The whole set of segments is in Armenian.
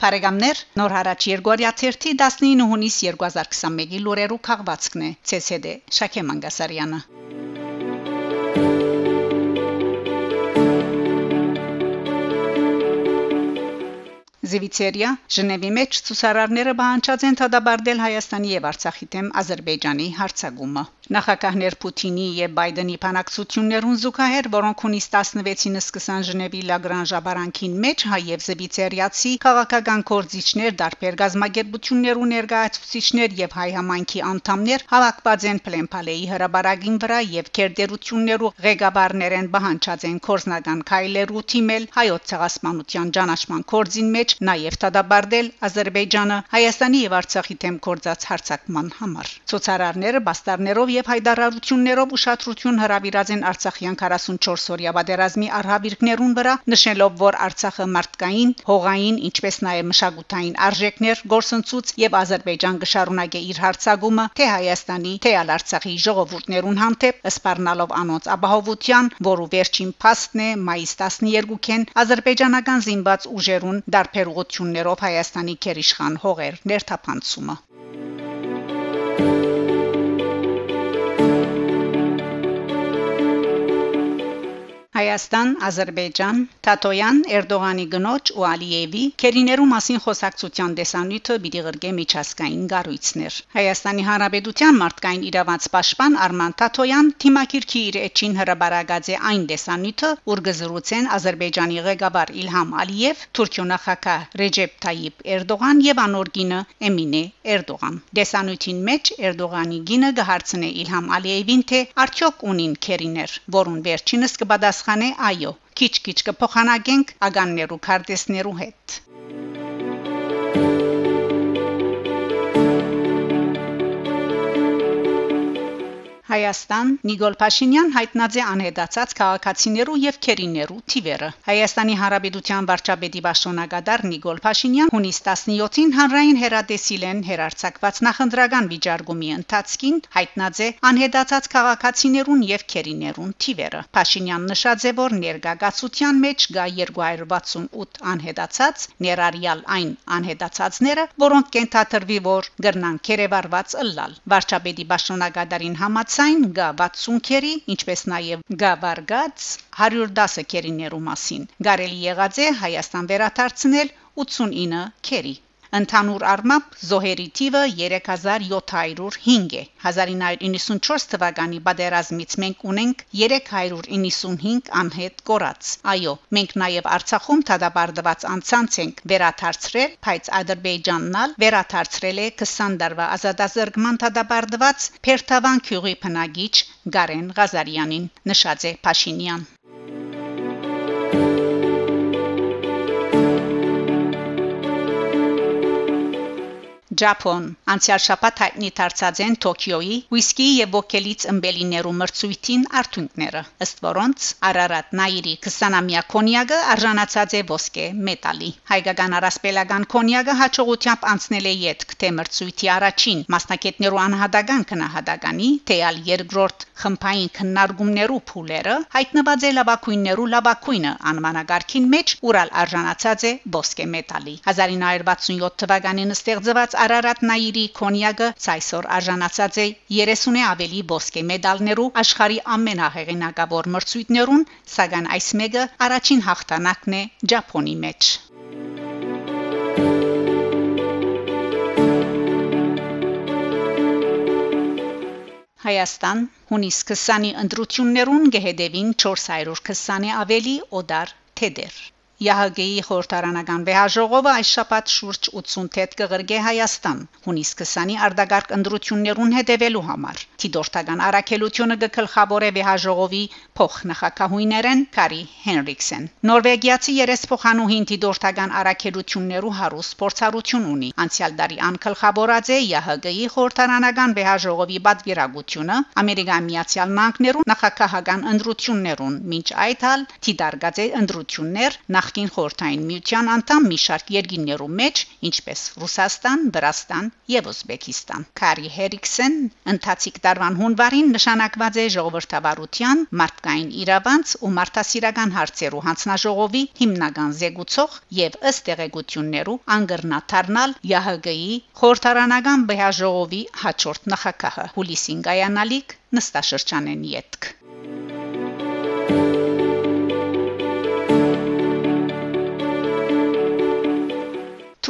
Փարեգամներ նոր հարաճ Երգորիա 19 հունիս 2021-ի լուրերու քաղվածքն է ՑՍԴ Շաքե Մանգասարյանը Զիվիցերիա Ժնևի մեջ ցուսարարները բանջած են թադաբարդել Հայաստանի եւ Արցախի դեմ Ադրբեջանի հարցագումը Նախագահներ Պուտինի եւ Բայդենի փանակցություններուն զուգահեռ, որոնք հունիս 16-ին սկսան Ժնևի Լագրան ժաբարանքին մեջ հայ եւ զբիցերիացի քաղաքական կորզիչներ, դարբեր գազագերբություններ ու ներկայացուցիչներ եւ հայ համայնքի անդամներ հավաքված են Պլեմփալեի հրաբարագին վրա եւ քերդերություններ ու ղեկավարներ են բահանջած են կորզնական քայլերու թիմել հայոց ցեղասպանության ճանաչման կորզին մեջ նաեւ տադաբարդել Ադրբեջանը Հայաստանի եւ Արցախի թեմ կորզած հարցակման համար։ Ցոցարարները բաստարներով եւ հայդարարություններով ուշադրություն հրավիրած են Արցախյան 44 օրյա պատերազմի արհավիրքներուն վրա, նշելով, որ Արցախը մարդկային, հողային, ինչպես նաեւ մշակութային արժեքներ գործընծուց եւ Ադրբեջան կշարունակե իր հարցագումը թե Հայաստանի, թե Արցախի ժողովուրդներուն հանդեպ, սպառնալով անոնց ապահովության, որու վերջին փաստն է մայիս 12-ին ադրբեջանական զինված ուժերուն դարբերություններով Հայաստանի քերիշխան հողեր ներթափանցումը Հայաստան, Ադրբեջան, Թաթոյան, Էրդողանի գնոջ ու Ալիևի քերիներու մասին խոսակցության դեսանյութը պիտի գրգե միջազգային գառույցներ։ Հայաստանի Հանրապետության մարդկային իրավանց պաշտպան Արման Թաթոյան թիմակիրքի իր էջին հրաբարագած է այն դեսանյութը, որ գզրուցեն Ադրբեջանի ղեկավար Իլհամ Ալիև, Թուրքիո նախագահ Ռեջեփ Թայիպ Էրդողան եւ անոր գինը Էմինե Էրդողան։ Դեսանյութին մեջ Էրդողանի գինը գահարցնե Իլհամ Ալիևին թե արդյոք ունին քերիներ, որուն վերջինս կբադասխան է այո քիչ-քիչ կփոխանակենք ագաններու քարտեզներու հետ Հայաստան Նիկոլ Փաշինյան հայտնած է անհետացած քաղաքացիներու եւ քերիներու թիվերը։ Հայաստանի Հանրապետության վարչապետի Վաշոնագադար Նիկոլ Փաշինյան հունիս 17-ին հանրային հերադեսիլ են հերարցակված նախնդրական վիճարկումի ընթացքին հայտնած է անհետացած քաղաքացիներուն եւ քերիներուն թիվերը։ Փաշինյան նշած է, որ ներգաղացության մեջ գա 268 անհետացած, ներառյալ այն անհետացածները, որոնք կենթաթրվի որ գրնան քերեվարված ըլլալ։ Վարչապետի Վաշոնագադարին համաձայն Սայն գա 60 քերի, ինչպես նաև գա վարգած 110 քերիներու մասին։ Գարելի եղած է Հայաստան վերադարձնել 89 քերի։ Ընդհանուր առմամբ զոհերի թիվը 3705 է։ 1994 թվականի պատերազմից մենք ունենք 395 անհետ կորած։ Այո, մենք նաև Արցախում թադաբարդված անցանց ենք վերաթարցրել, բայց Ադրբեջանն ալ վերաթարցրել է 20 տարվա ազատազրկման թադաբարդված Փերթավան քյուղի բնագիչ Գարեն Ղազարյանին նշած է Փաշինյան։ Ճապոն անցյալ շաբաթ հայտնի դարձած են Տոկիոյի վիսկի եւ ոգելից ըմբելիներու մրցույթին արդյունքները ըստ որոնց Արարատ Նայիրի 20-ամյա կոնյակը արժանացած է ոսկե մետալի հայկական առասպելական կոնյակը հաջողությամբ անցնել է յետք թե մրցույթի առաջին մասնակիցներու անհատական քնահատականի թեալ երկրորդ խմբային քննարկումներու փուլերը հայտնված է լավակույններու լավակույնը անվանակարգին մեջ ուրալ արժանացած է ոսկե մետալի 1967 թվականին ստեղծված Արարատ Նայիրի կոնյակը ցայսօր արժանացած է. 30-ը ավելի ոսկե մեդալներու աշխարի ամենահեղինակավոր մրցույթներուն, սակայն այս մեկը առաջին հաղթանակն է Ճապոնի մեջ։ Հայաստան հունիս 20-ի ընտրություններուն գեհդեվին 420-ի ավելի օդար թեդեր ՀՀԳ-ի խորհրդարանական վեհաժողովը այս շաբաթ շուրջ 80 թեթ կղրգե Հայաստան հունիս 20-ի արդագարգ ընդրություններուն հետևելու համար։ Տիդորթական առաքելությունը գկլխավորե վեհաժողովի փոխնախակահույներեն Կարի Հենրիքսեն։ Նորվեգիացի երեսփոխանուհին Տիդորթական առաքելություններու հարուստ փորձառություն ունի։ Անցյալ դարի անքլխավորած է ՀՀԳ-ի խորհրդարանական վեհաժողովի պատվիրակությունը Ամերիկայի Միացյալ Նահանգներու նախակահական ընդրություններուն, ոչ այդալ Տիդարգաձե ընդրություններ նախ նախկին խորհրդային միության անդամ մի շարք երկիներու մեջ, ինչպես Ռուսաստան, Վրաստան եւ Ուզբեկիստան։ Կարի Հերիքսեն ընթացիկ տարվան հունվարին նշանակված է ժողովրդավարության, մարդկային իրավանց ու մարդասիրական հարցերու հանձնաժողովի հիմնական զեկուցող եւ ըստ տեղեկություններու անգրնաթարնալ ՀՀԳ-ի խորհրդարանական բեհաժողովի հաջորդ նախակահը հուլիսին գայանալիք նստաշրջանեն յետք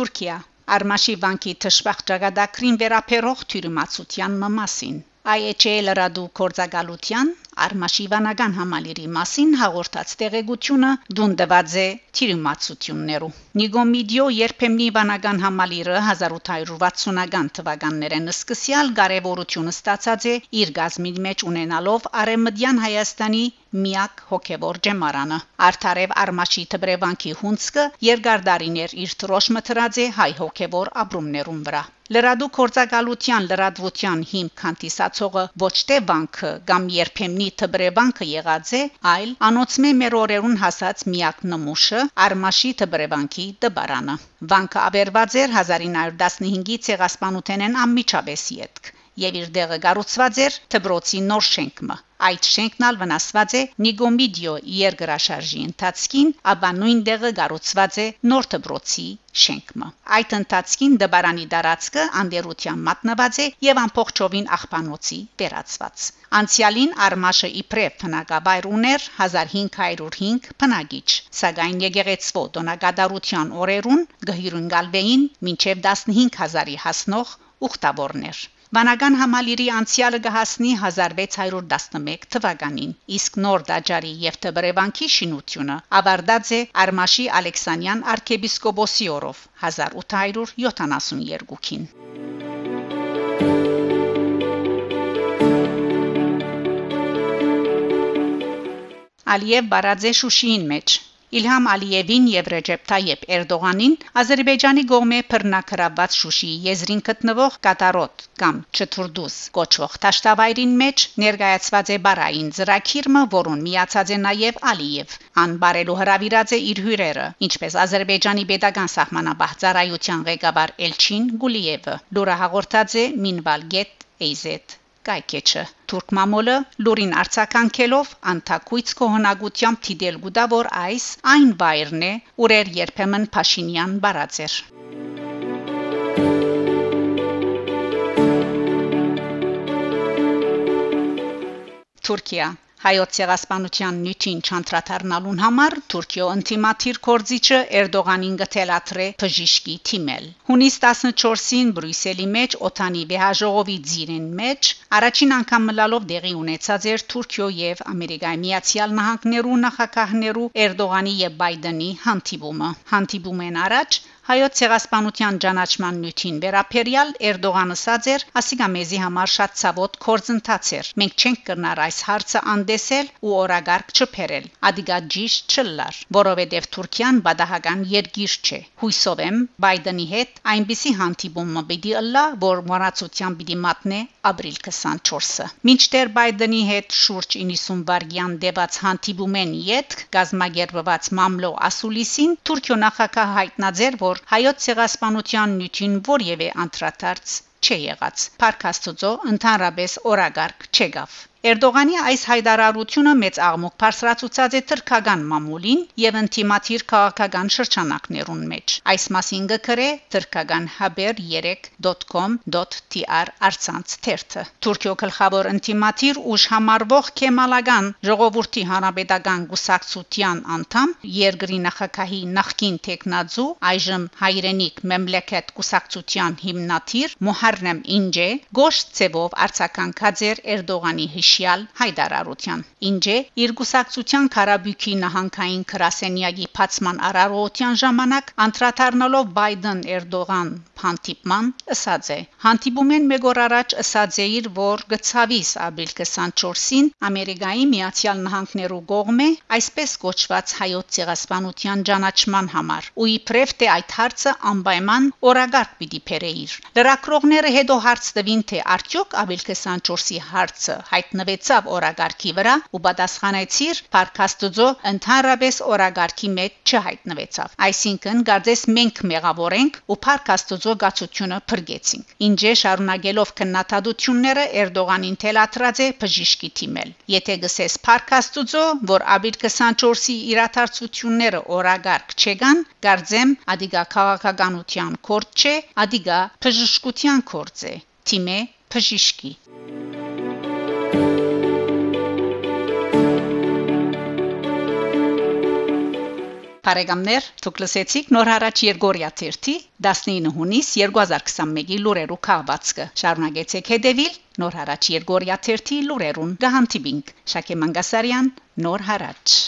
Թուրքիա Արմաշի վանքի թշվախ ճակատագրին վերապերող թյուրիմացության մասին IHL լրադու կորցակալության Արմաշիվանական համալիրի մասին հաղորդած տեղեկությունը դունդված է թիրիմացություններով։ Նիգոմիդիո երբեմնի վանական համալիրը 1860-ական թվականներեն սկսյալ կարևորություն ստացած է իր գազմի մեջ ունենալով Արեմդյան Հայաստանի միակ հոգևոր ջեմարանը Արթարև Արմաշի Թբրևանքի հունցկը երկար դարիներ իր թրոշ մթրած է հայ հոգևոր ապրումներուն վրա Լրադու կորցակալության լրատվության հիմք հանդիսացողը ոչ թե վանքը կամ երբեմնի թբրևանքը եղած է, այլ անոցմե մեր օրերուն հասած միակ նմուշը Արմաշի թբրևանքի դբարանը։ Վանքը ավերված էր 1915-ի ցեղասպանութենեն անմիջապես յետք եւ իր դեղը գառուցված էր Թբրոցի նոր շենքմը Այդ շենքն ալ վնասված է Նիգոմիդիո երկրաշարժի ընթացքին, ապա նույն դեղը գառուցված է Նոր Դբրոցի շենքմը։ Այդ ընթացքին դբարանի դարածքը անդերության մատնված է եւ ամփոխչովին աղբանոցի վերածված։ Անցյալին Արմաշը իբրև փնակաբայր ուներ 1505 փնագիչ, սակայն եկեղեցվո դոնագադարության օրերուն գհյուրընկալվեին մինչև 15000-ի հասնող ուխտավորներ։ Վանական համալիրի անցյալը կհասնի 1611 թվականին, իսկ նոր դաջարի եւ Տբրևանքի շինությունը ավարտած է Արմաշի Ալեքսանյան arczepiskopos-ի օրով 1872-ին։ Ալիև Բարաձե Շուշիին մեջ Իլհամ Ալիևին եւ Ռեջեփ Թայեփ Էրդողանին Ադրբեջանի գողմե բռնակրաված Շուշիի եզրին գտնվող Կատարոտ կամ Չթուրդուս կոչվող Տաշտավայրին մեջ ներկայացված է բարային ծրագիրը, որուն միացած է նաեւ Ալիև։ Ան բարելու հravirած է իր հյուրերը, ինչպես Ադրբեջանի pedagogan սահմանաբահծարայության ղեկավար Էլչին Գուլիևը։ Լուրը հաղորդած է Մինվալ Գետ Էյզետ կայքեչը Թուրք մամոլը լուրին արցականքելով անթակույց կողոնակությամբ թիդել գուտա որ այս այն բայրն է ուրեր երբեմն Փաշինյան բարածեր Թուրքիա Հայոց ցեղասպանության նյութին չանդրադառնալուն համար Թուրքիո ինտիմատիր կորզիչը Էրդողանին գտելատրե բժիշկի թիմել։ Հունիս 14-ին Բրյուսելի մեջ օթանի վեհաժողովի ձիրին մեջ առաջին անգամ մլալով դեղի ունեցած էր Թուրքիո եւ Ամերիկայի Միացյալ Նահանգներու նախագահներու Էրդողանի եւ Բայդենի հանդիպումը։ Հանդիպումեն առաջ հայոց ցեղասպանության ճանաչման նյութին վերապերյալ Էրդողանը ասաց էր, ասիկա մեզի համար շատ ցավոտ կորձընթաց էր։ Մենք չենք կրնար այս հարցը անդեսել ու օրագարկ չփերել։ Ադիգա ճիշտ չլար, որովհետև Թուրքիան բադահական երկիր չէ։ Հույսով եմ Բայդենի հետ այնպիսի հանդիպումը պիտի ըլլա, որ մոռացության պիտի մատնե ապրիլ 24-ը։ Մինչդեռ Բայդենի հետ շուրջ 90 վարգյան դեված հանդիպումեն յետք գազագերբված մամլո ասուլիսին Թուրքիո նախագահ հայտնած էր, որ հայոց ցեղասպանության նյութին որևէ անդրադարձ չի եղած։ Փարք Աստծո ընդհանրապես օրագարկ չեղավ։ Էրդողանի այս հայտարարությունը մեծ աղմուկ բարձրացուցած է թրքական մամուլին եւ ինտիմատիր քաղաքական շրջանակներուն մեջ։ Այս մասին գկրե թրքական haber3.com.tr արցանց թերթը։ Թուրքիո գլխավոր ինտիմատիր ուժ համարվող Քեմալական ժողովրդի հանրապետական գուսակցության անդամ երկրի նախագահի նախկին տեխնազու այժմ հայրենիք մեմլեքետ գուսակցության հիմնադիր Մոհարնեմ Ինջե գոշ ծևով արձականքած էր Էրդողանի հիշյալ հայտարարության։ Ինջե իր գուսակցության Ղարաբյուքի նահանգային քրասենյակի փացման արարողության ժամանակ անդրադառնալով Բայդեն-Էրդողան հանդիպման ըսած է. Հանդիպումեն մեկ օր առաջ ըսած է իր, որ գծավիս ապրիլ 24-ին Ամերիկայի Միացյալ Նահանգներու կողմէ այսպես կոչված հայոց ցեղասպանության ճանաչման համար ու իբրև թե այդ հարցը անպայման օրագարկ պիտի բերեիր։ Լրակրողները հետո հարց տվին թե արդյոք ապրիլ 24-ի հարցը հայտ հայտնվեցավ օրագարկի վրա ու պատասխանեցիր Փարքաստուծո ընդհանրապես օրագարկի մեջ չհայտնվեցավ այսինքն գարձես մենք մեղավոր ենք ու Փարքաստուծո գացությունը փրկեցինք ինչե շարունակելով քննադատությունները Էրդողանին թելաթրած է բժիշկի թիմել եթե գսես Փարքաստուծո որ աբիլ 24-ի իրաթարցությունները օրագարկ չեկան գարձեմ ադիգա քաղաքականության կորց չէ ադիգա բժշկության կորց է թիմե բժիշկի Բարեկամներ, դուք լսեցիք նոր հարաճ Երգորիա 3-ի 19 հունիս 2021-ի լուրերու քաղվածքը։ Շարունակեցեք հետևել նոր հարաճ Երգորիա 3-ի լուրերուն։ Գահանտիբինգ Շակե Մանգասարյան, նոր հարաճ